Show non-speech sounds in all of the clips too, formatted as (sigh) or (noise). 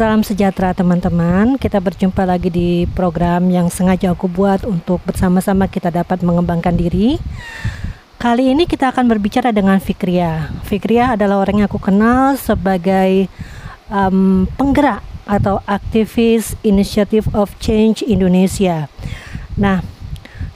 Salam sejahtera teman-teman. Kita berjumpa lagi di program yang sengaja aku buat untuk bersama-sama kita dapat mengembangkan diri. Kali ini kita akan berbicara dengan Fikria. Fikria adalah orang yang aku kenal sebagai um, penggerak atau aktivis Initiative of Change Indonesia. Nah,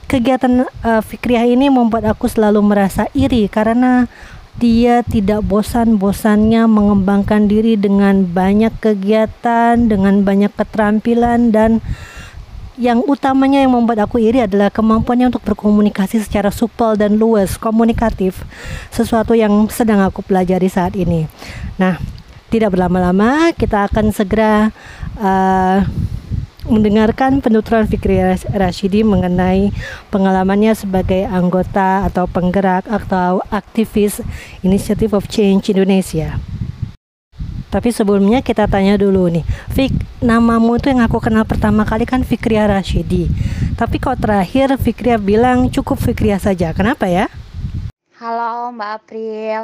kegiatan uh, Fikriah ini membuat aku selalu merasa iri karena dia tidak bosan-bosannya mengembangkan diri dengan banyak kegiatan, dengan banyak keterampilan dan yang utamanya yang membuat aku iri adalah kemampuannya untuk berkomunikasi secara supel dan luas, komunikatif, sesuatu yang sedang aku pelajari saat ini. Nah, tidak berlama-lama, kita akan segera uh, mendengarkan penuturan Fikri Rashidi mengenai pengalamannya sebagai anggota atau penggerak atau aktivis Initiative of Change Indonesia. Tapi sebelumnya kita tanya dulu nih, Fik, namamu itu yang aku kenal pertama kali kan Fikria Rashidi. Tapi kok terakhir Fikria bilang cukup Fikria saja, kenapa ya? Halo Mbak April,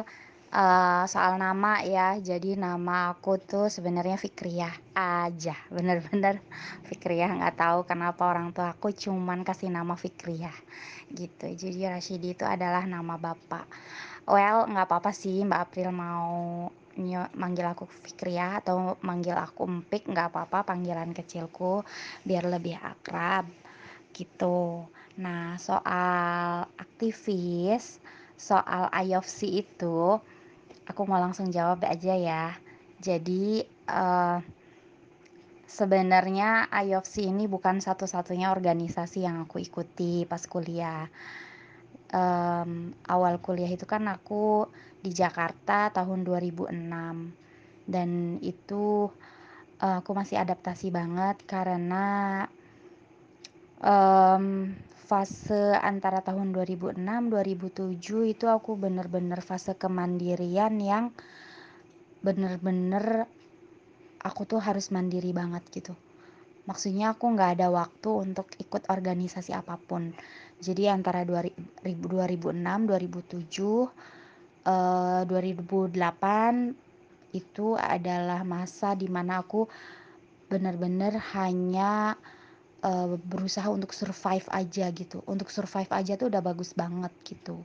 uh, soal nama ya. Jadi nama aku tuh sebenarnya Fikriah aja. (laughs) Bener-bener Fikriah. Nggak tahu kenapa orang tua aku cuman kasih nama Fikriah gitu. Jadi Rashidi itu adalah nama bapak. Well nggak apa-apa sih. Mbak April mau manggil aku Fikriah atau manggil aku Empik nggak apa-apa. Panggilan kecilku biar lebih akrab gitu. Nah soal aktivis soal IOFC itu aku mau langsung jawab aja ya. Jadi uh, sebenarnya IOFC ini bukan satu-satunya organisasi yang aku ikuti pas kuliah. Um, awal kuliah itu kan aku di Jakarta tahun 2006 dan itu uh, aku masih adaptasi banget karena um, fase antara tahun 2006 2007 itu aku bener-bener fase kemandirian yang bener-bener aku tuh harus mandiri banget gitu. Maksudnya aku nggak ada waktu untuk ikut organisasi apa pun. Jadi antara 2006 2007 eh, 2008 itu adalah masa di mana aku bener-bener hanya uh, berusaha untuk survive aja gitu. Untuk survive aja tuh udah bagus banget gitu.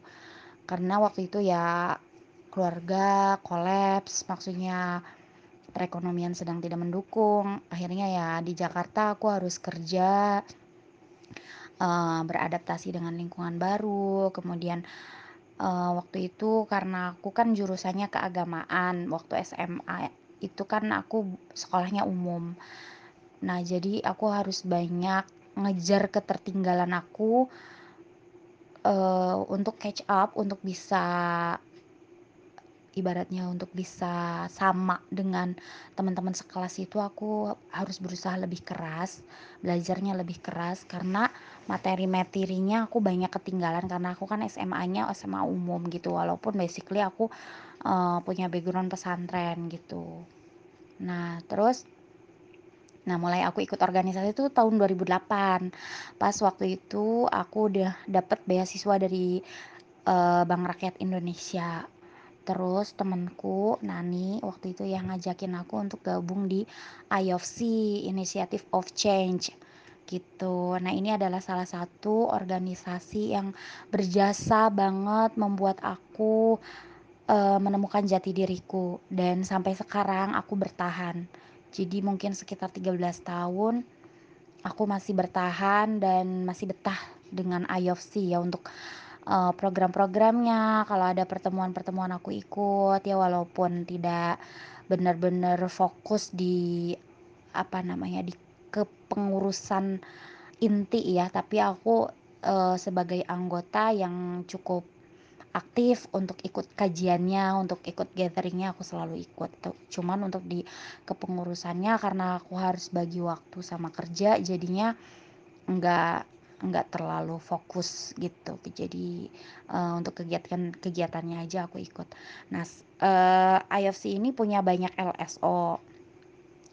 Karena waktu itu ya keluarga kolaps maksudnya perekonomian sedang tidak mendukung. Akhirnya ya di Jakarta aku harus kerja uh, beradaptasi dengan lingkungan baru. Kemudian uh, waktu itu karena aku kan jurusannya keagamaan waktu SMA itu kan aku sekolahnya umum Nah, jadi aku harus banyak ngejar ketertinggalan aku uh, untuk catch up, untuk bisa ibaratnya untuk bisa sama dengan teman-teman sekelas itu aku harus berusaha lebih keras, belajarnya lebih keras karena materi-materinya aku banyak ketinggalan karena aku kan SMA-nya SMA umum gitu walaupun basically aku uh, punya background pesantren gitu. Nah, terus Nah, mulai aku ikut organisasi itu tahun 2008. Pas waktu itu aku udah dapet beasiswa dari uh, Bank Rakyat Indonesia. Terus temenku Nani waktu itu yang ngajakin aku untuk gabung di IOFC Initiative of Change gitu. Nah, ini adalah salah satu organisasi yang berjasa banget membuat aku uh, menemukan jati diriku dan sampai sekarang aku bertahan jadi mungkin sekitar 13 tahun aku masih bertahan dan masih betah dengan IOFC ya untuk uh, program-programnya. Kalau ada pertemuan-pertemuan aku ikut ya walaupun tidak benar-benar fokus di apa namanya di kepengurusan inti ya tapi aku uh, sebagai anggota yang cukup aktif untuk ikut kajiannya untuk ikut gatheringnya aku selalu ikut cuman untuk di kepengurusannya karena aku harus bagi waktu sama kerja jadinya nggak nggak terlalu fokus gitu. Jadi uh, untuk kegiatan kegiatannya aja aku ikut. Nah uh, eh, IFC ini punya banyak LSO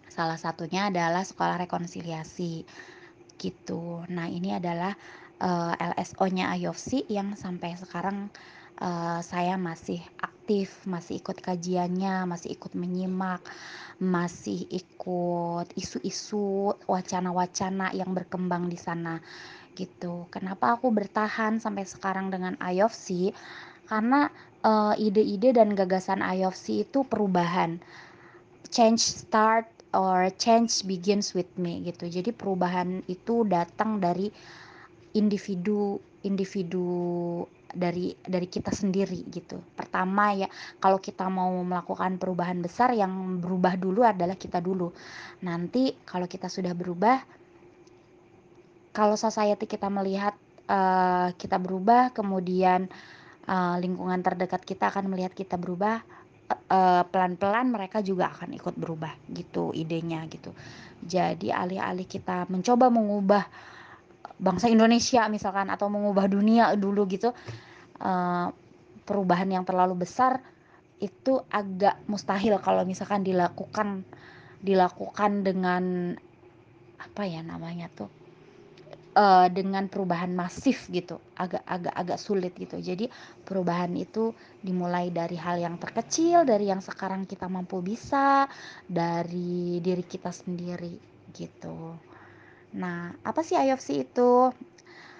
salah satunya adalah sekolah rekonsiliasi gitu. Nah ini adalah uh, eh, LSO-nya IOFC yang sampai sekarang uh, saya masih aktif, masih ikut kajiannya, masih ikut menyimak, masih ikut isu-isu, wacana-wacana yang berkembang di sana gitu. Kenapa aku bertahan sampai sekarang dengan IOFC? Karena uh, ide-ide dan gagasan IOFC itu perubahan. Change start or change begins with me gitu. Jadi perubahan itu datang dari individu individu dari dari kita sendiri gitu. Pertama ya kalau kita mau melakukan perubahan besar yang berubah dulu adalah kita dulu. Nanti kalau kita sudah berubah kalau society kita melihat uh, kita berubah kemudian uh, lingkungan terdekat kita akan melihat kita berubah pelan-pelan uh, mereka juga akan ikut berubah gitu idenya gitu. Jadi alih-alih kita mencoba mengubah bangsa Indonesia misalkan atau mengubah dunia dulu gitu uh, perubahan yang terlalu besar itu agak mustahil kalau misalkan dilakukan dilakukan dengan apa ya namanya tuh uh, dengan perubahan masif gitu agak agak agak sulit gitu. Jadi perubahan itu dimulai dari hal yang terkecil dari yang sekarang kita mampu bisa dari diri kita sendiri gitu Nah, apa sih IOFC itu?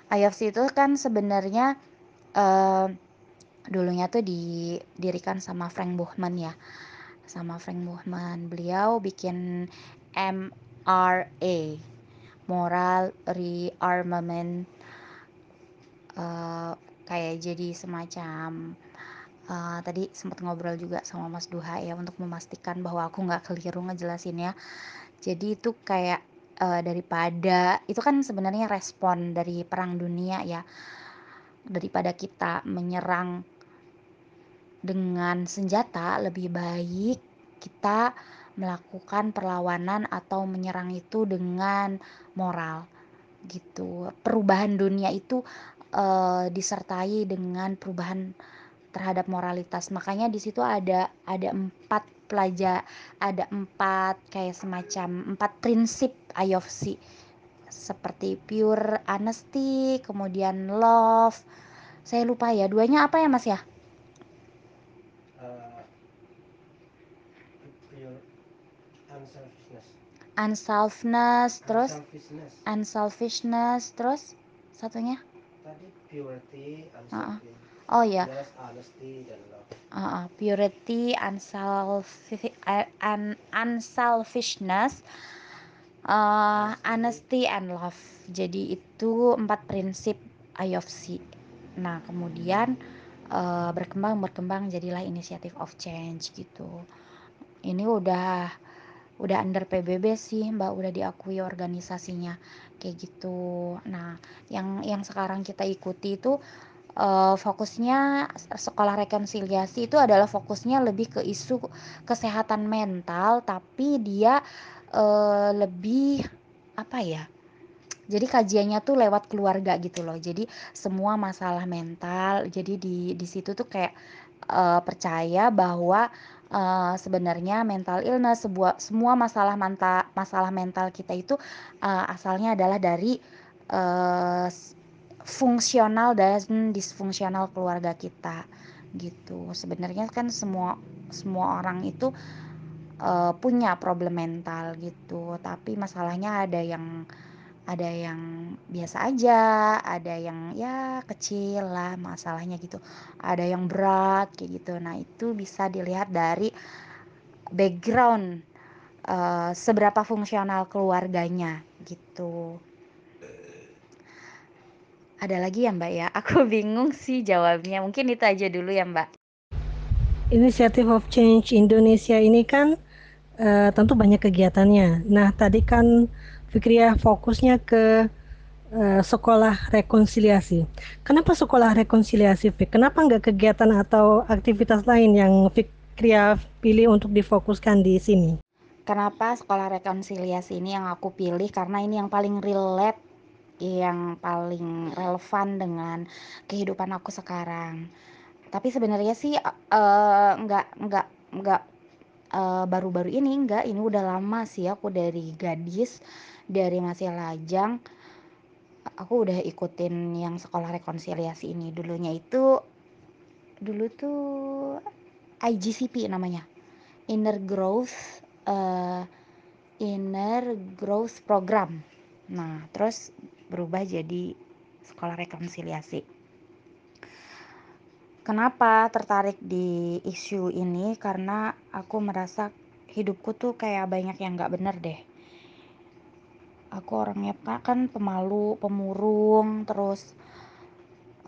IOFC itu kan sebenarnya uh, dulunya tuh didirikan sama Frank Buchman ya. Sama Frank Buchman. Beliau bikin MRA, Moral Rearmament uh, kayak jadi semacam uh, tadi sempat ngobrol juga sama Mas Duha ya untuk memastikan bahwa aku nggak keliru ngejelasinnya. Jadi itu kayak uh, daripada itu kan sebenarnya respon dari perang dunia ya daripada kita menyerang dengan senjata lebih baik kita melakukan perlawanan atau menyerang itu dengan moral gitu. Perubahan dunia itu uh, disertai dengan perubahan terhadap moralitas. Makanya di situ ada ada empat pelajar ada empat kayak semacam empat prinsip IOFC seperti pure honesty kemudian love. Saya lupa ya duanya apa ya mas ya? Uh, unselfishness. Unselfishness terus? Unselfishness. Terus? Satunya? Tadi purity unselfishness. uh -uh oh ya uh, purity unselfish, un, unselfishness uh, honesty and love. Jadi itu empat prinsip IOFC nah kemudian uh, berkembang berkembang jadilah inisiatif of change gitu. Ini udah udah under PBB sih mbak. Udah diakui organisasinya. Kayak gitu. Nah yang yang sekarang kita ikuti itu uh, fokusnya sekolah rekonsiliasi itu adalah fokusnya lebih ke isu kesehatan mental tapi dia uh, lebih apa ya jadi kajiannya tuh lewat keluarga gitu loh. Jadi semua masalah mental jadi di di situ tuh kayak uh, percaya bahwa uh, sebenarnya mental illness sebuah semua masalah mental masalah mental kita itu uh, asalnya adalah dari uh, fungsional dan disfungsional keluarga kita gitu. Sebenarnya kan semua semua orang itu uh, punya problem mental gitu. Tapi masalahnya ada yang ada yang biasa aja ada yang ya kecil lah masalahnya gitu. Ada yang berat kayak gitu. Nah itu bisa dilihat dari background uh, seberapa fungsional keluarganya gitu ada lagi ya Mbak ya? (laughs) Aku bingung sih jawabnya. Mungkin itu aja dulu ya Mbak. Initiative of Change Indonesia ini kan uh, tentu banyak kegiatannya. Nah tadi kan Fikria fokusnya ke uh, sekolah rekonsiliasi. Kenapa sekolah rekonsiliasi, Fik? Kenapa nggak kegiatan atau aktivitas lain yang Fikria pilih untuk difokuskan di sini? Kenapa sekolah rekonsiliasi ini yang aku pilih? Karena ini yang paling relate yang paling relevan dengan kehidupan aku sekarang. Tapi sebenarnya sih uh, nggak nggak uh, baru-baru ini nggak ini udah lama sih aku dari gadis dari masih lajang. Aku udah ikutin yang sekolah rekonsiliasi ini. Dulunya itu dulu tuh IGCP namanya. Inner Growth uh, Inner Growth Program. Nah terus berubah jadi sekolah rekonsiliasi. Kenapa tertarik di isu ini? Karena aku merasa hidupku tuh kayak banyak yang nggak bener deh. Aku orangnya kan pemalu pemurung terus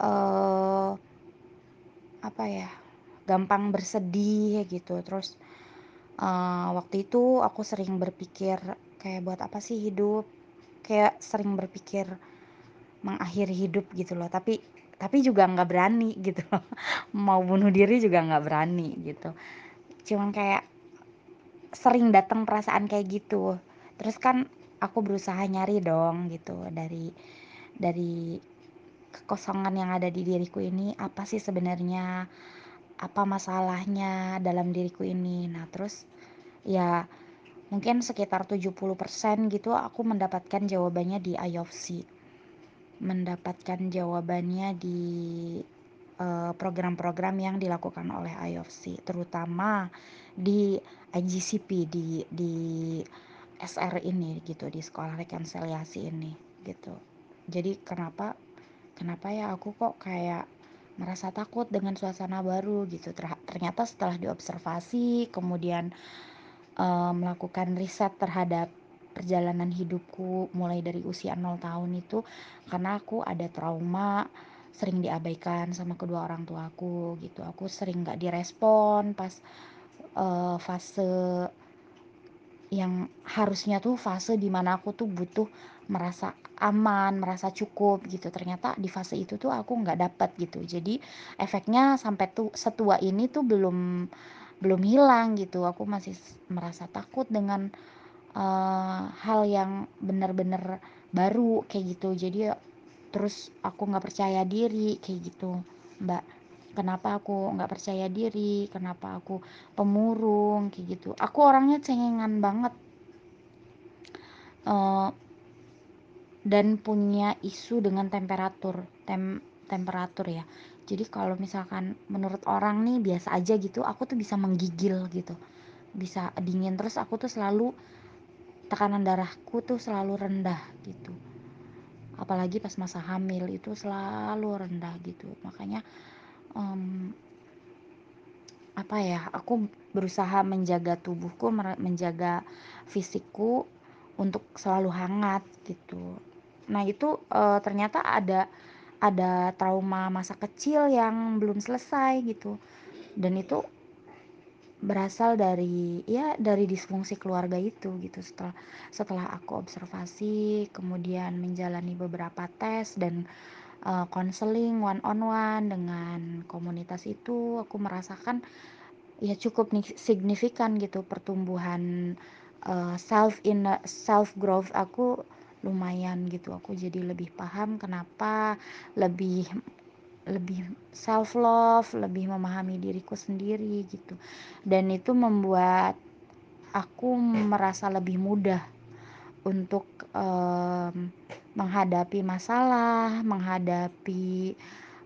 uh, apa ya gampang bersedih gitu. Terus uh, waktu itu aku sering berpikir kayak buat apa sih hidup kayak sering berpikir mengakhiri hidup gitu loh. Tapi tapi juga nggak berani gitu loh. (laughs) Mau bunuh diri juga nggak berani gitu. Cuman kayak sering datang perasaan kayak gitu. Terus kan aku berusaha nyari dong gitu dari dari kekosongan yang ada di diriku ini. Apa sih sebenarnya? Apa masalahnya dalam diriku ini? Nah terus ya mungkin sekitar 70% gitu aku mendapatkan jawabannya di IOFC mendapatkan jawabannya di eh, program-program uh, yang dilakukan oleh IOFC terutama di IGCP di di SR ini gitu di sekolah rekonsiliasi ini gitu. Jadi kenapa kenapa ya aku kok kayak merasa takut dengan suasana baru gitu. Ternyata setelah diobservasi kemudian uh, melakukan riset terhadap perjalanan hidupku mulai dari usia 0 tahun itu karena aku ada trauma sering diabaikan sama kedua orang tuaku gitu aku sering nggak direspon pas uh, fase yang harusnya tuh fase di mana aku tuh butuh merasa aman, merasa cukup gitu. Ternyata di fase itu tuh aku nggak dapat gitu. Jadi efeknya sampai tuh setua ini tuh belum belum hilang gitu. Aku masih merasa takut dengan uh, hal yang benar-benar baru kayak gitu. Jadi terus aku nggak percaya diri kayak gitu, Mbak. Kenapa aku nggak percaya diri? Kenapa aku pemurung kayak gitu? Aku orangnya cengengan banget. Uh, dan punya isu dengan temperatur tem temperatur ya jadi kalau misalkan menurut orang nih biasa aja gitu aku tuh bisa menggigil gitu. Bisa dingin terus aku tuh selalu tekanan darahku tuh selalu rendah gitu. Apalagi pas masa hamil itu selalu rendah gitu. Makanya um, apa ya aku berusaha menjaga tubuhku menjaga fisikku untuk selalu hangat gitu. Nah itu uh, ternyata ada ada trauma masa kecil yang belum selesai gitu. Dan itu berasal dari ya dari disfungsi keluarga itu gitu setelah setelah aku observasi kemudian menjalani beberapa tes dan konseling uh, one on one dengan komunitas itu aku merasakan ya cukup signifikan gitu pertumbuhan uh, self in self growth aku lumayan gitu. Aku jadi lebih paham kenapa lebih lebih self love lebih memahami diriku sendiri gitu. Dan itu membuat aku merasa lebih mudah untuk um, menghadapi masalah menghadapi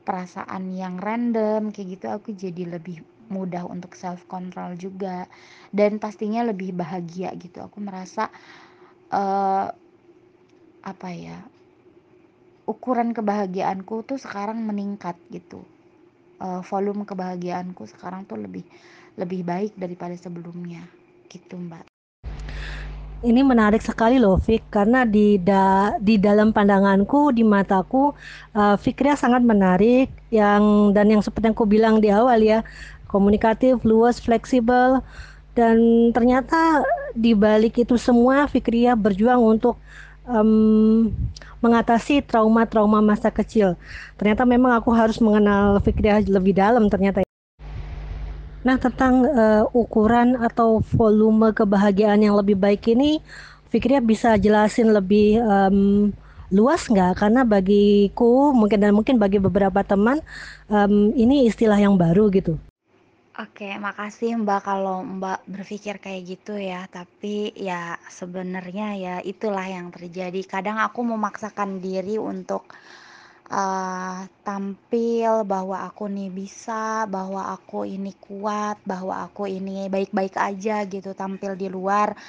perasaan yang random kayak gitu. Aku jadi lebih mudah untuk self control juga. Dan pastinya lebih bahagia gitu. Aku merasa uh, apa ya ukuran kebahagiaanku tuh sekarang meningkat gitu. Uh, volume kebahagiaanku sekarang tuh lebih lebih baik daripada sebelumnya gitu mbak. Ini menarik sekali loh Fik karena di da, di dalam pandanganku di mataku uh, Fikria sangat menarik yang dan yang seperti yang aku bilang di awal ya komunikatif luas fleksibel dan ternyata di balik itu semua Fikria berjuang untuk um, mengatasi trauma-trauma masa kecil. Ternyata memang aku harus mengenal Fikriah lebih dalam ternyata. Nah, tentang uh, ukuran atau volume kebahagiaan yang lebih baik ini, Fikriah bisa jelasin lebih um, luas nggak? Karena bagiku mungkin dan mungkin bagi beberapa teman um, ini istilah yang baru gitu. Oke, makasih Mbak kalau Mbak berpikir kayak gitu ya. Tapi ya sebenarnya ya itulah yang terjadi. Kadang aku memaksakan diri untuk uh, tampil bahwa aku nih bisa, bahwa aku ini kuat, bahwa aku ini baik-baik aja gitu tampil di luar.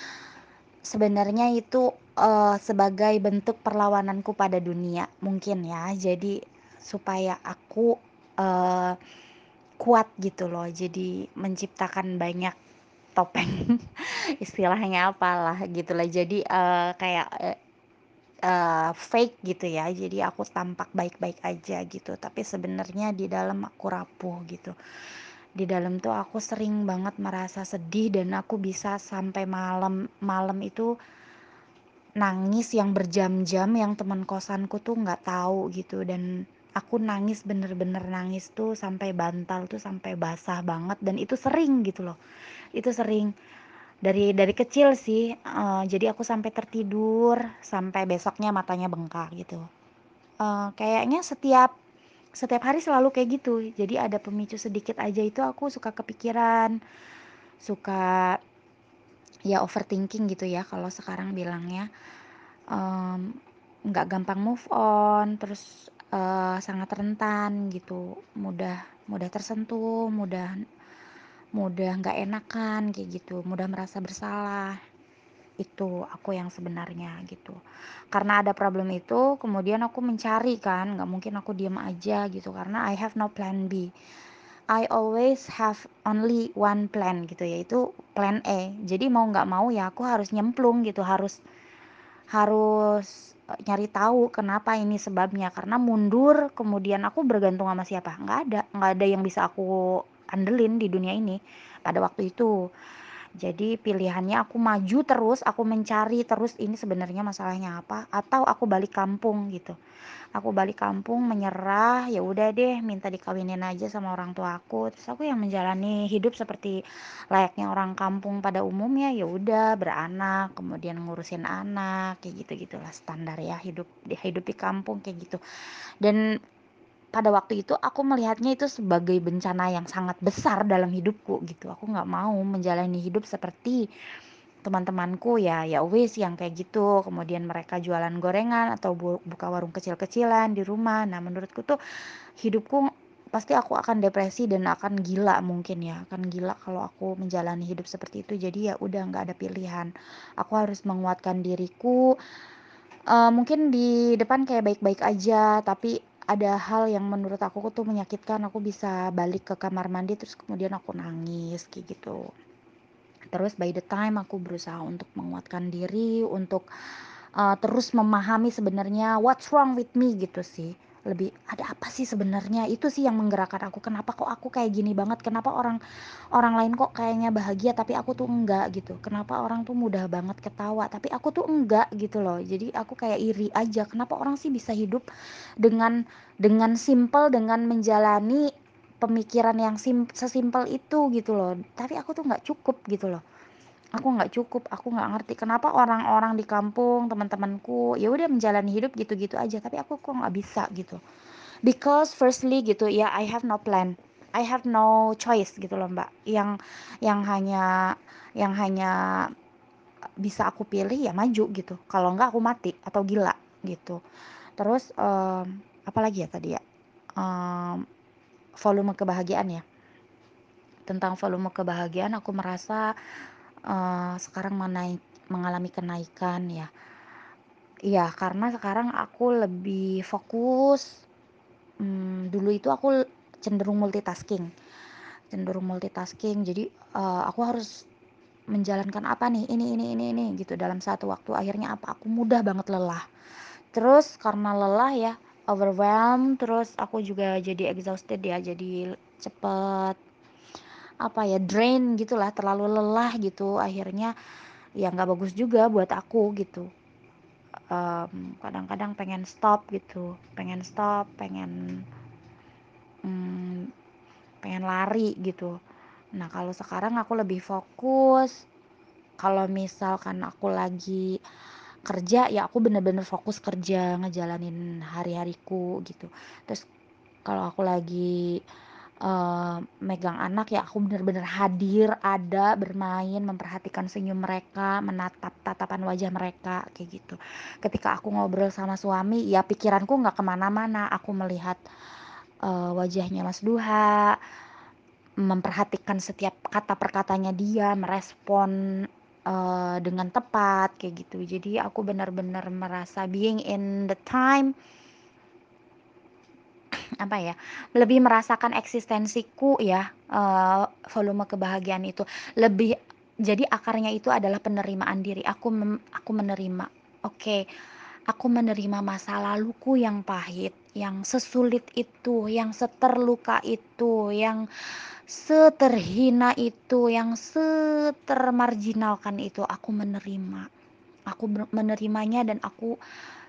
Sebenarnya itu, uh, sebagai bentuk perlawananku pada dunia mungkin ya. Jadi supaya aku, uh, kuat gitu loh. Jadi menciptakan banyak topeng, (laughs) istilahnya apalah gitulah. Jadi, uh, kayak, uh, fake gitu ya. Jadi aku tampak baik-baik aja gitu, tapi sebenarnya di dalam aku rapuh gitu. Di dalam tuh aku sering banget merasa sedih dan aku bisa sampai malam malam itu nangis yang berjam-jam yang teman kosanku tuh nggak tahu gitu dan aku nangis bener-bener nangis tuh sampai bantal tuh sampai basah banget dan itu sering gitu loh. Itu sering. Dari dari kecil sih, uh, jadi aku sampai tertidur, sampai besoknya matanya bengkak gitu. Uh, kayaknya setiap setiap hari selalu kayak gitu. Jadi ada pemicu sedikit aja itu aku suka kepikiran, suka ya overthinking gitu ya kalau sekarang bilangnya. Um, nggak gampang move on, terus, uh, sangat rentan gitu, mudah mudah tersentuh, mudah mudah nggak enakan kayak gitu, mudah merasa bersalah. Itu aku yang sebenarnya gitu. Karena ada problem itu kemudian aku mencari kan, nggak mungkin aku diem aja gitu karena I have no plan B. I always have only one plan gitu yaitu plan E. Jadi mau nggak mau ya aku harus nyemplung gitu, harus harus, nyari tahu kenapa ini sebabnya, karena mundur kemudian aku bergantung sama siapa? Nggak ada nggak ada yang bisa aku andelin di dunia ini pada waktu itu. Jadi pilihannya aku maju terus, aku mencari terus ini sebenarnya masalahnya apa, atau aku balik kampung gitu. Aku balik kampung menyerah, ya udah deh minta dikawinin aja sama orang tua aku, terus aku yang menjalani hidup seperti layaknya orang kampung pada umumnya, ya udah beranak, kemudian ngurusin anak, kayak gitu-gitulah standar ya hidup hidup di kampung kayak gitu. Dan pada waktu itu aku melihatnya itu sebagai bencana yang sangat besar dalam hidupku gitu. Aku nggak mau menjalani hidup seperti teman-temanku ya ya wis yang kayak gitu. Kemudian mereka jualan gorengan atau bu buka warung kecil-kecilan di rumah. Nah menurutku tuh hidupku pasti aku akan depresi dan akan gila mungkin ya. Akan gila kalau aku menjalani hidup seperti itu. Jadi ya udah nggak ada pilihan. Aku harus menguatkan diriku uh, mungkin di depan kayak baik-baik aja. Tapi ada hal yang menurut aku tuh menyakitkan. Aku bisa balik ke kamar mandi terus kemudian aku nangis kayak gitu terus by the time aku berusaha untuk menguatkan diri untuk uh, terus memahami sebenarnya what's wrong with me gitu sih. Lebih ada apa sih sebenarnya? Itu sih yang menggerakkan aku. Kenapa kok aku kayak gini banget? Kenapa orang orang lain kok kayaknya bahagia tapi aku tuh enggak? Gitu. Kenapa orang tuh mudah banget ketawa tapi aku tuh enggak? Gitu loh. Jadi aku kayak iri aja. Kenapa orang sih bisa hidup dengan dengan simple dengan menjalani pemikiran yang sim sesimpel itu gitu loh. Tapi aku tuh nggak cukup gitu loh. Aku nggak cukup aku nggak ngerti kenapa orang-orang di kampung teman-temanku ya udah menjalani hidup gitu-gitu aja. Tapi aku kok nggak bisa gitu. Because firstly gitu ya I have no plan. I have no choice gitu loh mbak. Yang yang hanya yang hanya bisa aku pilih ya maju gitu. Kalau nggak aku mati atau gila gitu. Terus um, apa lagi ya tadi ya? Um, volume kebahagiaan ya. Tentang volume kebahagiaan aku merasa uh, sekarang menaik mengalami kenaikan ya. Iya karena sekarang aku lebih fokus hmm, dulu itu aku cenderung multitasking. Cenderung multitasking jadi uh, aku harus menjalankan apa nih ini ini ini ini gitu. Dalam satu waktu akhirnya apa? Aku mudah banget lelah. Terus karena lelah ya overwhelmed terus aku juga jadi exhausted ya jadi cepet apa ya drain gitulah terlalu lelah gitu. Akhirnya ya nggak bagus juga buat aku gitu. Kadang kadang-kadang pengen stop gitu pengen stop pengen hmm, pengen lari gitu. Nah kalau sekarang aku lebih fokus kalau misalkan aku lagi kerja ya aku bener-bener fokus kerja ngejalanin hari-hariku gitu terus kalau aku lagi uh, megang anak ya aku bener-bener hadir, ada, bermain, memperhatikan senyum mereka, menatap tatapan wajah mereka kayak gitu. Ketika aku ngobrol sama suami ya pikiranku nggak ke mana-mana, aku melihat uh, wajahnya Mas Duha, memperhatikan setiap kata perkatanya dia, merespon uh, dengan tepat kayak gitu. Jadi aku benar-benar merasa being in the time (clears throat) apa ya lebih merasakan eksistensiku ya uh, volume kebahagiaan itu lebih jadi akarnya itu adalah penerimaan diri aku mem, aku menerima oke okay, aku menerima masa laluku yang pahit yang sesulit itu yang seterluka itu yang seterhina itu yang setermarginalkan itu aku menerima aku menerimanya dan aku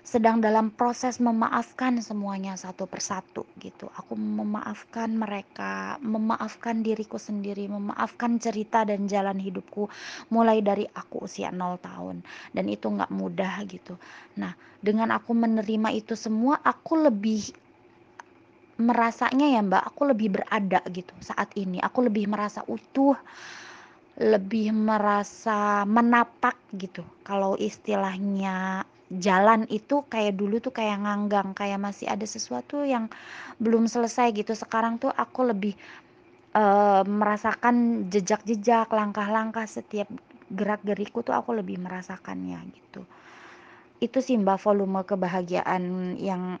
sedang dalam proses memaafkan semuanya satu persatu gitu. Aku memaafkan mereka, memaafkan diriku sendiri, memaafkan cerita dan jalan hidupku mulai dari aku usia 0 tahun dan itu nggak mudah gitu. Nah, dengan aku menerima itu semua, aku lebih merasanya ya Mbak, aku lebih berada gitu saat ini. Aku lebih merasa utuh, lebih merasa menapak gitu. Kalau istilahnya jalan itu kayak dulu tuh kayak nganggang, kayak masih ada sesuatu yang belum selesai gitu. Sekarang tuh aku lebih uh, merasakan jejak-jejak, langkah-langkah setiap gerak-geriku tuh aku lebih merasakannya gitu. Itu sih Mbak volume kebahagiaan yang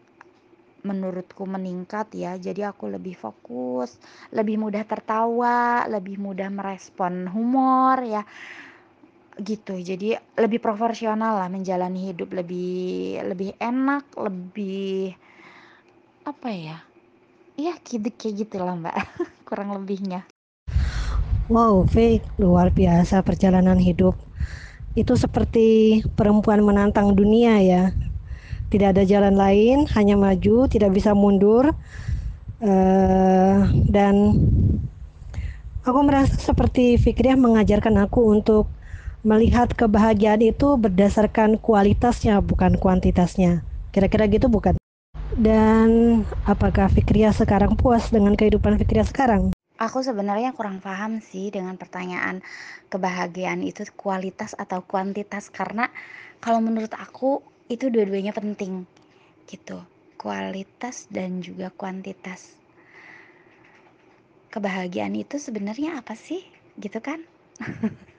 menurutku meningkat ya. Jadi aku lebih fokus, lebih mudah tertawa, lebih mudah merespon humor ya gitu. Jadi lebih proporsional lah menjalani hidup lebih lebih enak lebih apa ya? Ya gitu kayak gitulah mbak. (laughs) Kurang lebihnya. Wow Fik luar biasa perjalanan hidup. Itu seperti perempuan menantang dunia ya tidak ada jalan lain hanya maju tidak bisa mundur uh, dan aku merasa seperti Fikriah mengajarkan aku untuk melihat kebahagiaan itu berdasarkan kualitasnya bukan kuantitasnya. Kira-kira gitu bukan? Dan apakah Fikria sekarang puas dengan kehidupan Fikria sekarang? Aku sebenarnya kurang paham sih dengan pertanyaan kebahagiaan itu kualitas atau kuantitas karena kalau menurut aku itu dua-duanya penting gitu. Kualitas dan juga kuantitas. Kebahagiaan itu sebenarnya apa sih? Gitu kan? (laughs)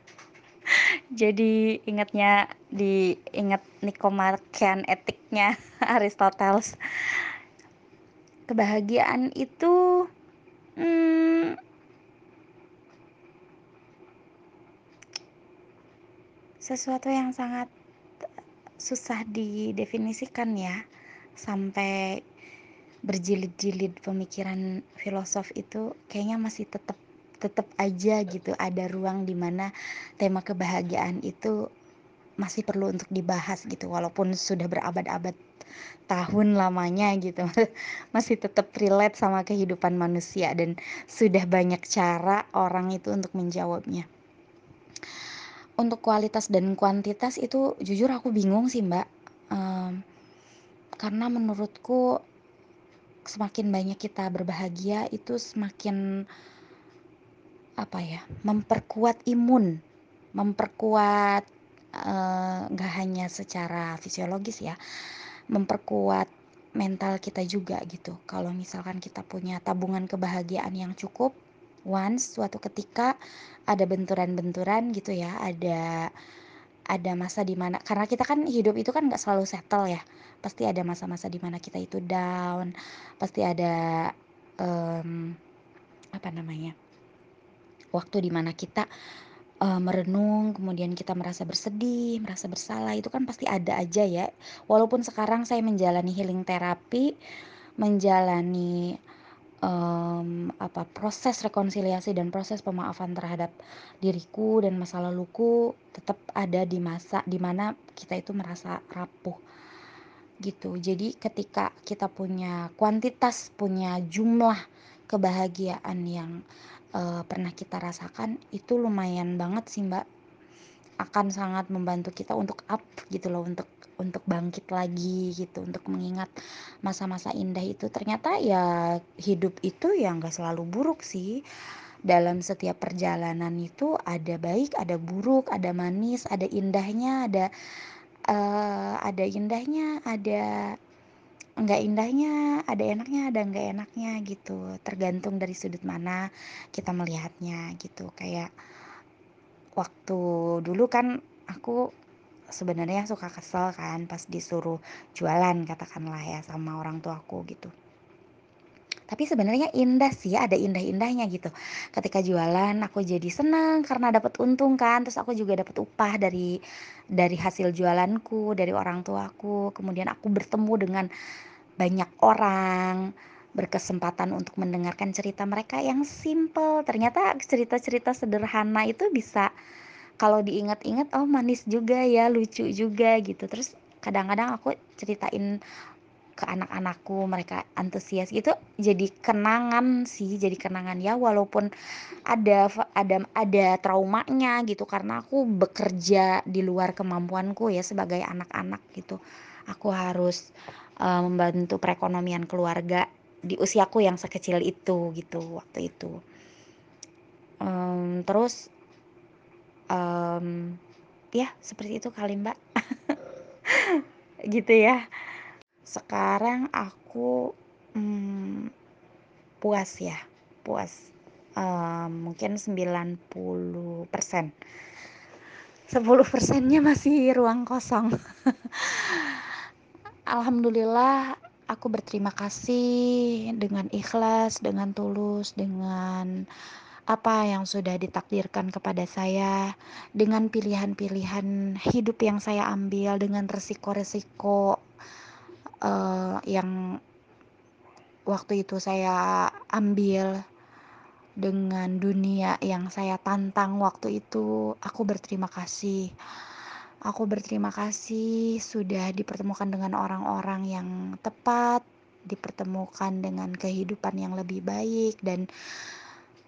jadi ingatnya di ingat Nikomachean etiknya (laughs) Aristoteles kebahagiaan itu hmm, sesuatu yang sangat susah didefinisikan ya sampai berjilid-jilid pemikiran filosof itu kayaknya masih tetap tetap aja gitu ada ruang di mana tema kebahagiaan itu masih perlu untuk dibahas gitu walaupun sudah berabad-abad tahun lamanya gitu (laughs) masih tetap relate sama kehidupan manusia dan sudah banyak cara orang itu untuk menjawabnya untuk kualitas dan kuantitas itu jujur aku bingung sih mbak. Um, karena menurutku semakin banyak kita berbahagia itu semakin apa ya memperkuat imun memperkuat eh, nggak uh, hanya secara fisiologis ya memperkuat mental kita juga gitu. Kalau misalkan kita punya tabungan kebahagiaan yang cukup once suatu ketika ada benturan-benturan gitu ya ada ada masa di mana karena kita kan hidup itu kan nggak selalu settle ya pasti ada masa-masa di mana kita itu down pasti ada um, apa namanya waktu di mana kita uh, merenung, kemudian kita merasa bersedih, merasa bersalah, itu kan pasti ada aja ya. Walaupun sekarang saya menjalani healing terapi, menjalani um, apa proses rekonsiliasi dan proses pemaafan terhadap diriku dan masa laluku tetap ada di masa di mana kita itu merasa rapuh gitu. Jadi ketika kita punya kuantitas, punya jumlah kebahagiaan yang uh, pernah kita rasakan itu lumayan banget sih mbak akan sangat membantu kita untuk up gitu loh, untuk untuk bangkit lagi gitu, untuk mengingat masa-masa indah itu. Ternyata ya hidup itu ya nggak selalu buruk sih. Dalam setiap perjalanan itu ada baik, ada buruk, ada manis, ada indahnya, ada uh, ada indahnya, ada nggak indahnya, ada enaknya, ada nggak enaknya gitu. Tergantung dari sudut mana kita melihatnya gitu. Kayak waktu dulu kan aku sebenarnya suka kesel kan pas disuruh jualan katakanlah ya sama orang tuaku gitu. Tapi sebenarnya indah sih, ada indah-indahnya gitu. Ketika jualan aku jadi senang karena dapat untung kan, terus aku juga dapat upah dari dari hasil jualanku, dari orang tuaku. Kemudian aku bertemu dengan banyak orang, berkesempatan untuk mendengarkan cerita mereka yang simple. Ternyata cerita-cerita sederhana itu bisa kalau diingat-ingat oh manis juga ya, lucu juga gitu. Terus kadang-kadang aku ceritain ke anak-anakku mereka antusias gitu jadi kenangan sih jadi kenangan ya walaupun ada ada ada traumanya gitu karena aku bekerja di luar kemampuanku ya sebagai anak-anak gitu aku harus uh, membantu perekonomian keluarga di usiaku yang sekecil itu gitu waktu itu um, terus um, ya seperti itu kali mbak. (laughs) Gitu ya. Sekarang aku hmm, puas ya puas. Um, mungkin 90 persen. 10 persennya masih ruang kosong. (laughs) Alhamdulillah aku berterima kasih dengan ikhlas dengan tulus dengan apa yang sudah ditakdirkan kepada saya dengan pilihan-pilihan hidup yang saya ambil dengan resiko-resiko uh, yang waktu itu saya ambil dengan dunia yang saya tantang waktu itu aku berterima kasih. Aku berterima kasih sudah dipertemukan dengan orang-orang yang tepat dipertemukan dengan kehidupan yang lebih baik dan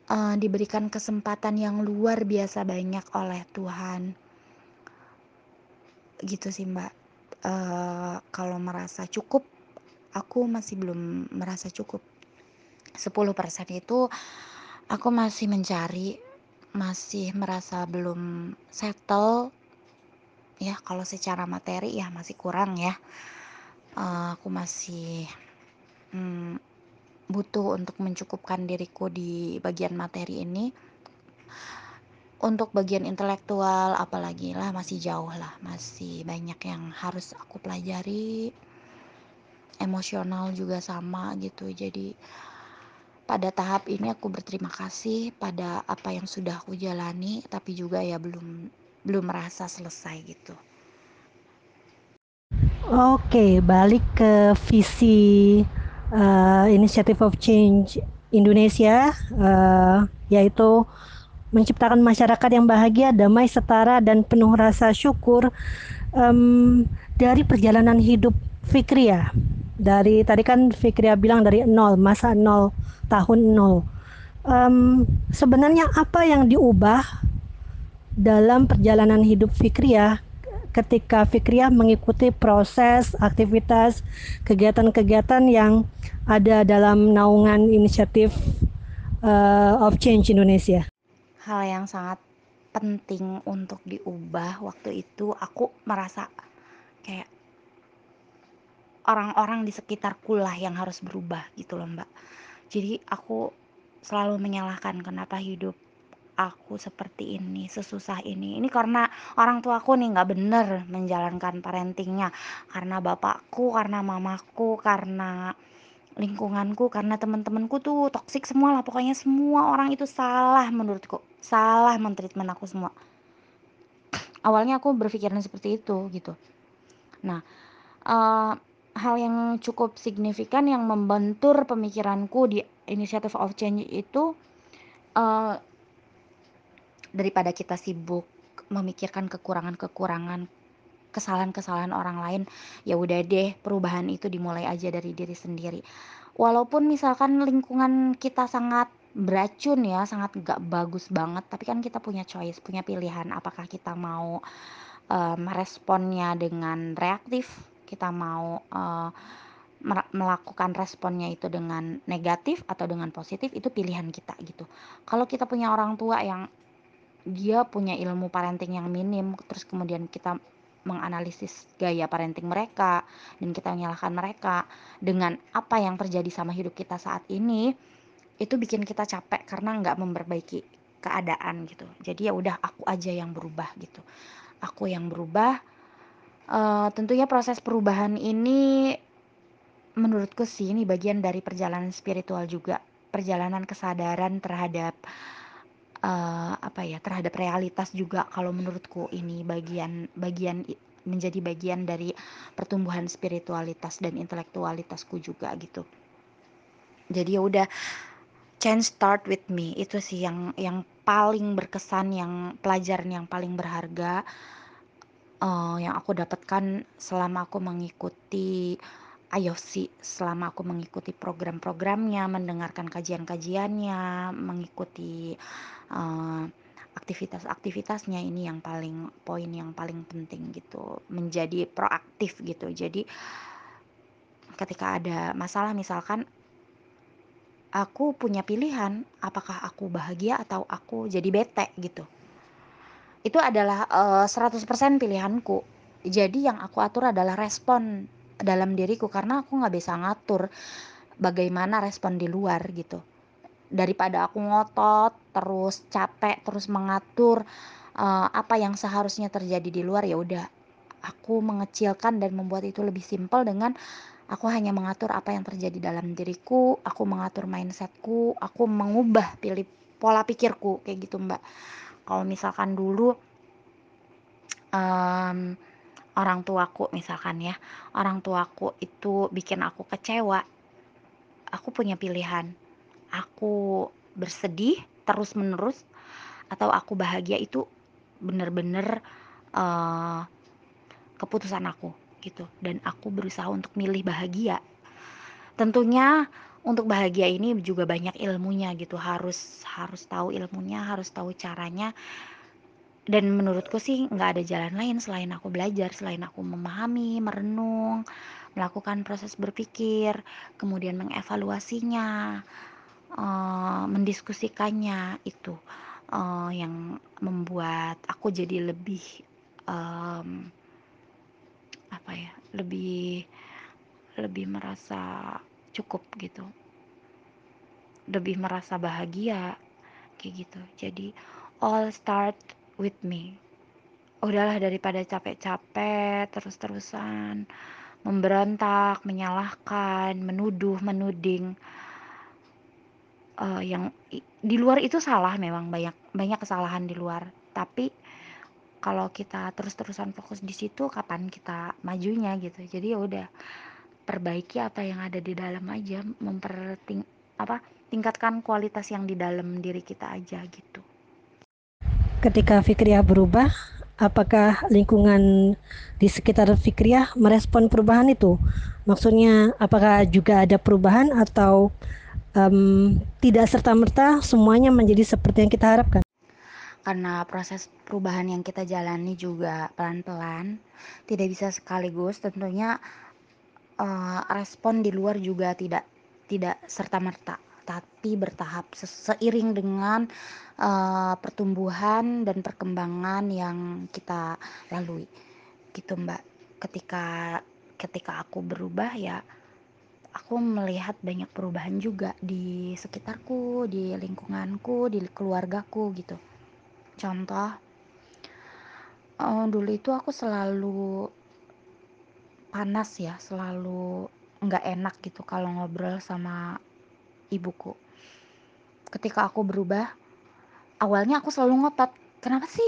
uh, diberikan kesempatan yang luar biasa banyak oleh Tuhan. Gitu sih mbak. Uh, kalau merasa cukup aku masih belum merasa cukup. 10% itu aku masih mencari masih merasa belum settle. Ya kalau secara materi ya masih kurang ya. Uh, aku masih hmm, butuh untuk mencukupkan diriku di bagian materi ini. Untuk bagian intelektual apalagi lah masih jauh lah masih banyak yang harus aku pelajari. Emosional juga sama gitu jadi pada tahap ini aku berterima kasih pada apa yang sudah aku jalani tapi juga ya belum belum merasa selesai gitu. Oke, balik ke visi uh, Initiative of Change Indonesia, uh, yaitu menciptakan masyarakat yang bahagia, damai, setara, dan penuh rasa syukur um, dari perjalanan hidup Fikria. Dari tadi kan Fikria bilang dari nol, masa nol, tahun nol. Um, sebenarnya apa yang diubah dalam perjalanan hidup Fikria ketika Fikria mengikuti proses, aktivitas, kegiatan-kegiatan yang ada dalam naungan inisiatif uh, of Change Indonesia? hal yang sangat penting untuk diubah waktu itu aku merasa kayak orang-orang di sekitarku lah yang harus berubah gitu loh mbak jadi aku selalu menyalahkan kenapa hidup aku seperti ini sesusah ini. Ini karena orang tuaku nih nggak bener menjalankan parentingnya. Karena bapakku karena mamaku karena lingkunganku karena teman-temanku tuh toksik semua lah. Pokoknya semua orang itu salah menurutku. Salah mentreatment aku semua. Awalnya aku berpikiran seperti itu gitu. Nah uh, hal yang cukup signifikan yang membentur pemikiranku di initiative of change itu uh, daripada kita sibuk memikirkan kekurangan-kekurangan kesalahan-kesalahan orang lain ya udah deh perubahan itu dimulai aja dari diri sendiri walaupun misalkan lingkungan kita sangat beracun ya, sangat nggak bagus banget, tapi kan kita punya choice, punya pilihan apakah kita mau, meresponnya dengan reaktif, kita mau, eee, melakukan responnya itu dengan negatif atau dengan positif, itu pilihan kita gitu. Kalau kita punya orang tua yang dia punya ilmu parenting yang minim, terus kemudian kita menganalisis gaya parenting mereka dan kita menyalahkan mereka dengan apa yang terjadi sama hidup kita saat ini, itu bikin kita capek karena nggak memperbaiki keadaan gitu. Jadi ya udah aku aja yang berubah gitu. Aku yang berubah. Uh, tentunya proses perubahan ini menurutku sih ini bagian dari perjalanan spiritual juga, perjalanan kesadaran terhadap uh, apa ya terhadap realitas juga kalau menurutku ini bagian bagian menjadi bagian dari pertumbuhan spiritualitas dan intelektualitasku juga gitu. Jadi ya udah change start with me. Itu sih yang yang paling berkesan yang pelajaran yang paling berharga uh, yang aku dapatkan selama aku mengikuti sih selama aku mengikuti program-programnya, mendengarkan kajian-kajiannya, mengikuti uh, aktivitas-aktivitasnya ini yang paling poin yang paling penting gitu, menjadi proaktif gitu. Jadi ketika ada masalah misalkan aku punya pilihan apakah aku bahagia atau aku jadi bete gitu. Itu adalah uh, eh, 100% pilihanku. Jadi yang aku atur adalah respon dalam diriku karena aku nggak bisa ngatur bagaimana respon di luar gitu. Daripada aku ngotot terus capek terus mengatur uh, apa yang seharusnya terjadi di luar ya udah. Aku mengecilkan dan membuat itu lebih simpel dengan aku hanya mengatur apa yang terjadi dalam diriku aku mengatur mindsetku aku mengubah pilih pola pikirku kayak gitu mbak. Kalau misalkan dulu um, orang tuaku misalkan ya orang tuaku itu bikin aku kecewa. Aku punya pilihan. Aku bersedih terus menerus atau aku bahagia itu bener-bener uh, keputusan aku gitu. Dan aku berusaha untuk milih bahagia. Tentunya untuk bahagia ini juga banyak ilmunya gitu. Harus harus tahu ilmunya harus tahu caranya dan menurutku sih nggak ada jalan lain selain aku belajar selain aku memahami merenung melakukan proses berpikir kemudian mengevaluasinya uh, mendiskusikannya itu uh, yang membuat aku jadi lebih um, apa ya lebih lebih merasa cukup gitu. Lebih merasa bahagia kayak gitu. Jadi all start with me. Udahlah daripada capek-capek terus-terusan memberontak menyalahkan menuduh menuding uh, yang di luar itu salah memang banyak banyak kesalahan di luar. Tapi kalau kita terus-terusan fokus di situ kapan kita majunya gitu. Jadi ya udah perbaiki apa yang ada di dalam aja memperting apa tingkatkan kualitas yang di dalam diri kita aja gitu ketika Fikriah berubah, apakah lingkungan di sekitar Fikriah merespon perubahan itu? Maksudnya, apakah juga ada perubahan atau um, tidak serta-merta semuanya menjadi seperti yang kita harapkan? Karena proses perubahan yang kita jalani juga pelan-pelan, tidak bisa sekaligus. Tentunya uh, respon di luar juga tidak tidak serta-merta tapi bertahap seiring dengan uh, pertumbuhan dan perkembangan yang kita lalui. Gitu mbak. Ketika ketika aku berubah ya aku melihat banyak perubahan juga di sekitarku di lingkunganku di keluargaku gitu. Contoh uh, dulu itu aku selalu panas ya selalu nggak enak gitu kalau ngobrol sama ibuku. Ketika aku berubah, awalnya aku selalu ngotot, kenapa sih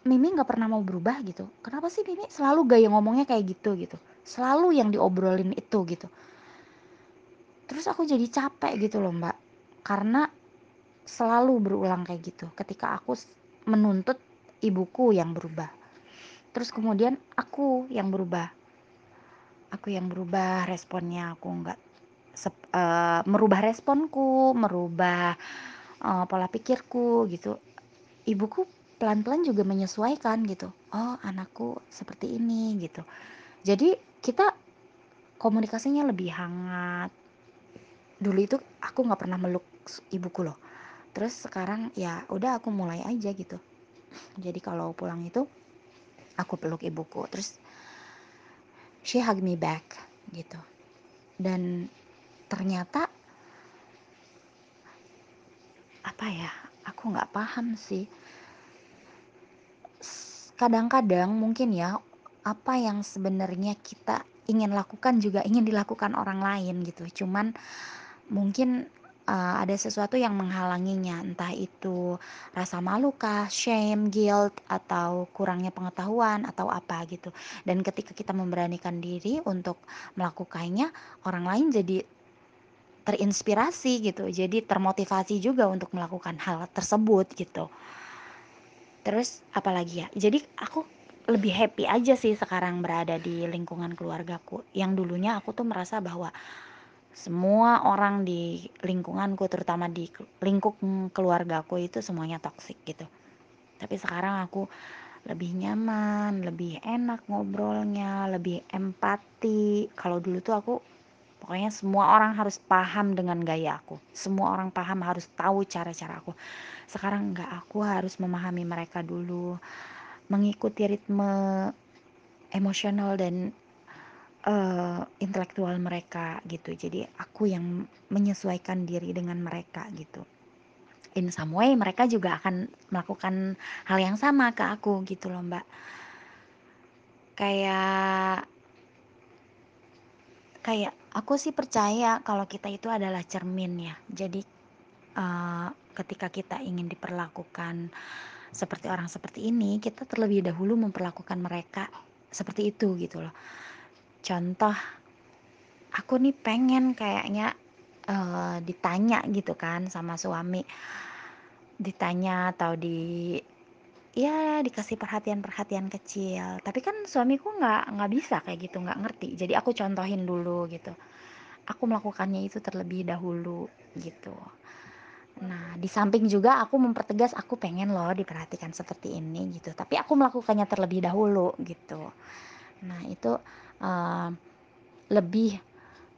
Mimi nggak pernah mau berubah gitu? Kenapa sih Mimi selalu gaya ngomongnya kayak gitu gitu? Selalu yang diobrolin itu gitu. Terus aku jadi capek gitu loh mbak, karena selalu berulang kayak gitu. Ketika aku menuntut ibuku yang berubah, terus kemudian aku yang berubah, aku yang berubah responnya aku nggak eh, merubah responku, merubah eh, pola pikirku gitu. Ibuku pelan-pelan juga menyesuaikan gitu. Oh, anakku seperti ini gitu. Jadi kita komunikasinya lebih hangat. Dulu itu aku nggak pernah meluk ibuku loh. Terus sekarang ya udah aku mulai aja gitu. Jadi kalau pulang itu aku peluk ibuku. Terus she hug me back gitu. Dan ternyata apa ya? Aku nggak paham sih. Kadang-kadang mungkin ya apa yang sebenarnya kita ingin lakukan juga ingin dilakukan orang lain gitu. Cuman mungkin uh, ada sesuatu yang menghalanginya, entah itu rasa malu kah, shame, guilt, atau kurangnya pengetahuan, atau apa gitu. Dan ketika kita memberanikan diri untuk melakukannya, orang lain jadi terinspirasi gitu, jadi termotivasi juga untuk melakukan hal tersebut gitu. Terus apalagi ya? Jadi aku lebih happy aja sih sekarang berada di lingkungan keluargaku. Yang dulunya aku tuh merasa bahwa semua orang di lingkunganku terutama di lingkup keluargaku itu semuanya toksik gitu. Tapi sekarang aku lebih nyaman, lebih enak ngobrolnya, lebih empati. Kalau dulu tuh aku pokoknya semua orang harus paham dengan gaya aku. Semua orang paham harus tahu cara-cara aku. Sekarang enggak, aku harus memahami mereka dulu, mengikuti ritme emosional dan uh, intelektual mereka gitu. Jadi aku yang menyesuaikan diri dengan mereka gitu. In some way mereka juga akan melakukan hal yang sama ke aku gitu loh mbak. Kayak kayak aku sih percaya kalau kita itu adalah cermin ya. Jadi uh, ketika kita ingin diperlakukan seperti orang seperti ini, kita terlebih dahulu memperlakukan mereka seperti itu gitu loh. Contoh aku nih pengen kayaknya uh, ditanya gitu kan sama suami ditanya atau di ya dikasih perhatian-perhatian kecil. Tapi kan suamiku nggak nggak bisa kayak gitu nggak ngerti. Jadi aku contohin dulu gitu. Aku melakukannya itu terlebih dahulu gitu. Nah di samping juga aku mempertegas aku pengen loh diperhatikan seperti ini gitu. Tapi aku melakukannya terlebih dahulu gitu. Nah itu uh, lebih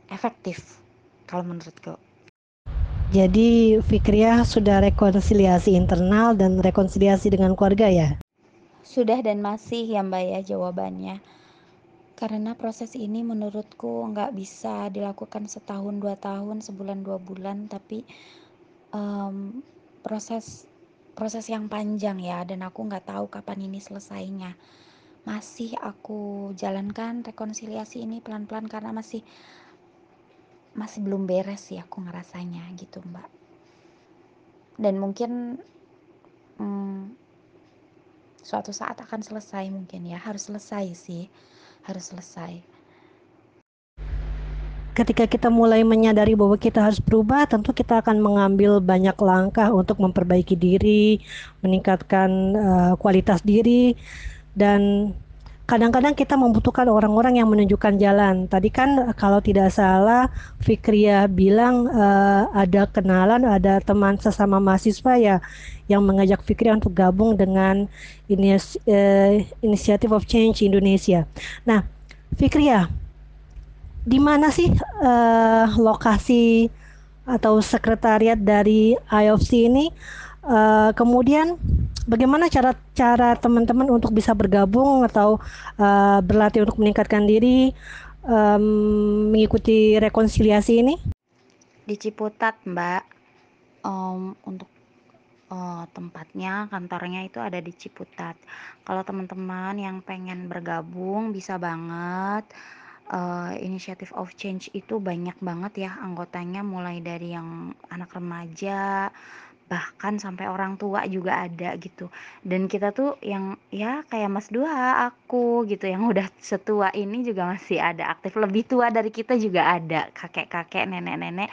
efektif kalau menurutku. Jadi Fikriah sudah rekonsiliasi internal dan rekonsiliasi dengan keluarga ya? Sudah dan masih ya Mbak ya jawabannya. Karena proses ini menurutku nggak bisa dilakukan setahun dua tahun, sebulan dua bulan, tapi um, proses proses yang panjang ya dan aku nggak tahu kapan ini selesainya masih aku jalankan rekonsiliasi ini pelan-pelan karena masih masih belum beres sih aku ngerasanya gitu mbak. Dan mungkin hmm, suatu saat akan selesai mungkin ya. Harus selesai sih. Harus selesai. Ketika kita mulai menyadari bahwa kita harus berubah, tentu kita akan mengambil banyak langkah untuk memperbaiki diri, meningkatkan uh, kualitas diri, dan kadang-kadang kita membutuhkan orang-orang yang menunjukkan jalan. Tadi kan kalau tidak salah Fikria bilang uh, ada kenalan, ada teman sesama mahasiswa ya yang mengajak Fikria untuk gabung dengan inis uh, Initiative of Change Indonesia. Nah, Fikria, di mana sih uh, lokasi atau sekretariat dari IOFC ini? Uh, kemudian bagaimana cara cara teman-teman untuk bisa bergabung atau uh, berlatih untuk meningkatkan diri um, mengikuti rekonsiliasi ini? Di Ciputat, Mbak. Um, untuk uh, tempatnya kantornya itu ada di Ciputat. Kalau teman-teman yang pengen bergabung bisa banget. Uh, Initiative of Change itu banyak banget ya anggotanya mulai dari yang anak remaja, bahkan sampai orang tua juga ada gitu. Dan kita tuh yang ya kayak Mas Dua aku gitu yang udah setua ini juga masih ada aktif. Lebih tua dari kita juga ada. Kakek-kakek nenek-nenek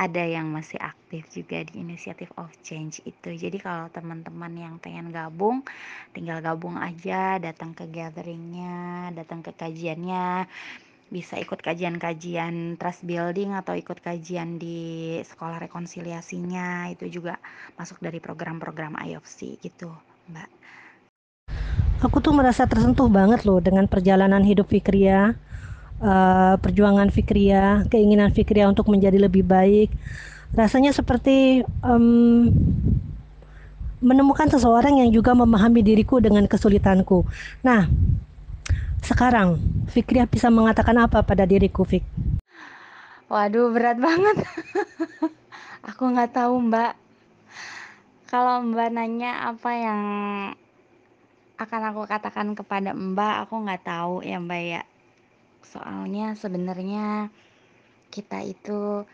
ada yang masih aktif juga di Initiative of Change itu. Jadi kalau teman-teman yang pengen gabung tinggal gabung aja datang ke gatheringnya datang ke kajiannya bisa ikut kajian-kajian trust building atau ikut kajian di sekolah rekonsiliasinya itu juga masuk dari program-program IOFC gitu Mbak. Aku tuh merasa tersentuh banget loh dengan perjalanan hidup Fikria, uh, perjuangan Fikria, keinginan Fikria untuk menjadi lebih baik. Rasanya seperti um, menemukan seseorang yang juga memahami diriku dengan kesulitanku. Nah, sekarang, Fikriah bisa mengatakan apa pada diriku, Fik? Waduh, berat banget. (laughs) aku nggak tahu, Mbak. Kalau Mbak nanya apa yang akan aku katakan kepada Mbak, aku nggak tahu ya, Mbak ya. Soalnya sebenarnya kita itu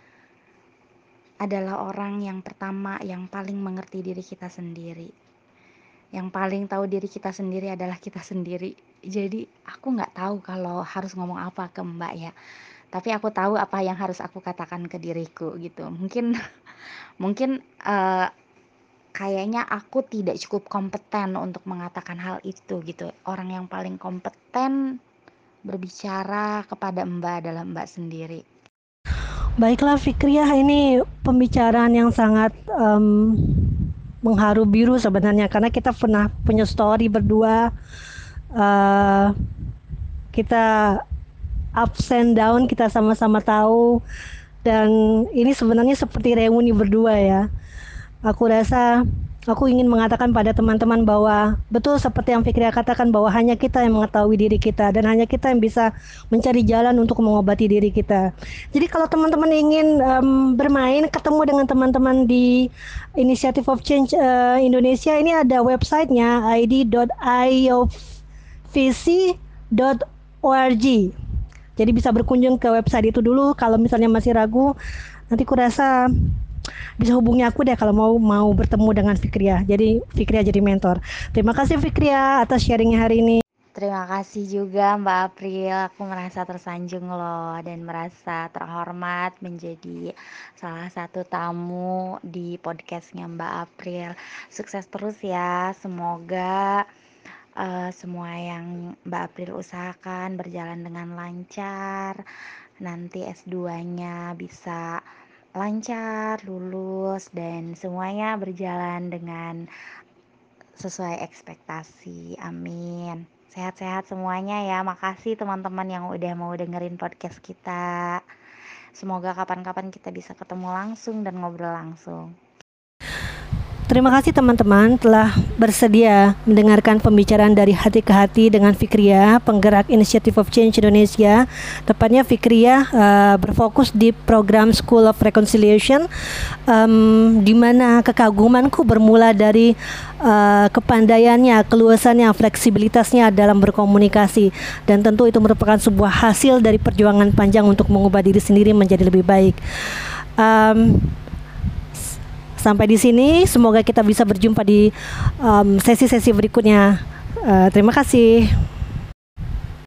adalah orang yang pertama yang paling mengerti diri kita sendiri. Yang paling tahu diri kita sendiri adalah kita sendiri jadi aku nggak tahu kalau harus ngomong apa ke mbak ya. Tapi aku tahu apa yang harus aku katakan ke diriku gitu. Mungkin (laughs) mungkin uh, kayaknya aku tidak cukup kompeten untuk mengatakan hal itu gitu. Orang yang paling kompeten berbicara kepada mbak adalah mbak sendiri. Baiklah Fikriah ini pembicaraan yang sangat um, mengharu biru sebenarnya. Karena kita pernah punya story berdua uh, kita ups and down kita sama-sama tahu dan ini sebenarnya seperti reuni berdua ya aku rasa aku ingin mengatakan pada teman-teman bahwa betul seperti yang Fikri katakan bahwa hanya kita yang mengetahui diri kita dan hanya kita yang bisa mencari jalan untuk mengobati diri kita. Jadi kalau teman-teman ingin um, bermain ketemu dengan teman-teman di Initiative of Change uh, Indonesia ini ada websitenya id.io visi.org. Jadi bisa berkunjung ke website itu dulu kalau misalnya masih ragu. Nanti kurasa bisa hubungi aku deh kalau mau mau bertemu dengan Fikria. Jadi Fikria jadi mentor. Terima kasih Fikria atas sharingnya hari ini. Terima kasih juga Mbak April. Aku merasa tersanjung loh dan merasa terhormat menjadi salah satu tamu di podcastnya Mbak April. Sukses terus ya. Semoga uh, semua yang Mbak April usahakan berjalan dengan lancar. Nanti S2-nya bisa lancar, lulus dan semuanya berjalan dengan sesuai ekspektasi. Amin. Sehat-sehat semuanya ya. Makasih teman-teman yang udah mau dengerin podcast kita. Semoga kapan-kapan kita bisa ketemu langsung dan ngobrol langsung. Terima kasih teman-teman telah bersedia mendengarkan pembicaraan dari hati ke hati dengan Fikria, penggerak Initiative of Change Indonesia. Tepatnya Fikria uh, berfokus di program School of Reconciliation, um, di mana kekagumanku bermula dari uh, kepandaiannya, keluasannya, fleksibilitasnya dalam berkomunikasi, dan tentu itu merupakan sebuah hasil dari perjuangan panjang untuk mengubah diri sendiri menjadi lebih baik. Um, Sampai di sini, semoga kita bisa berjumpa di sesi sesi-sesi berikutnya. Uh, terima kasih.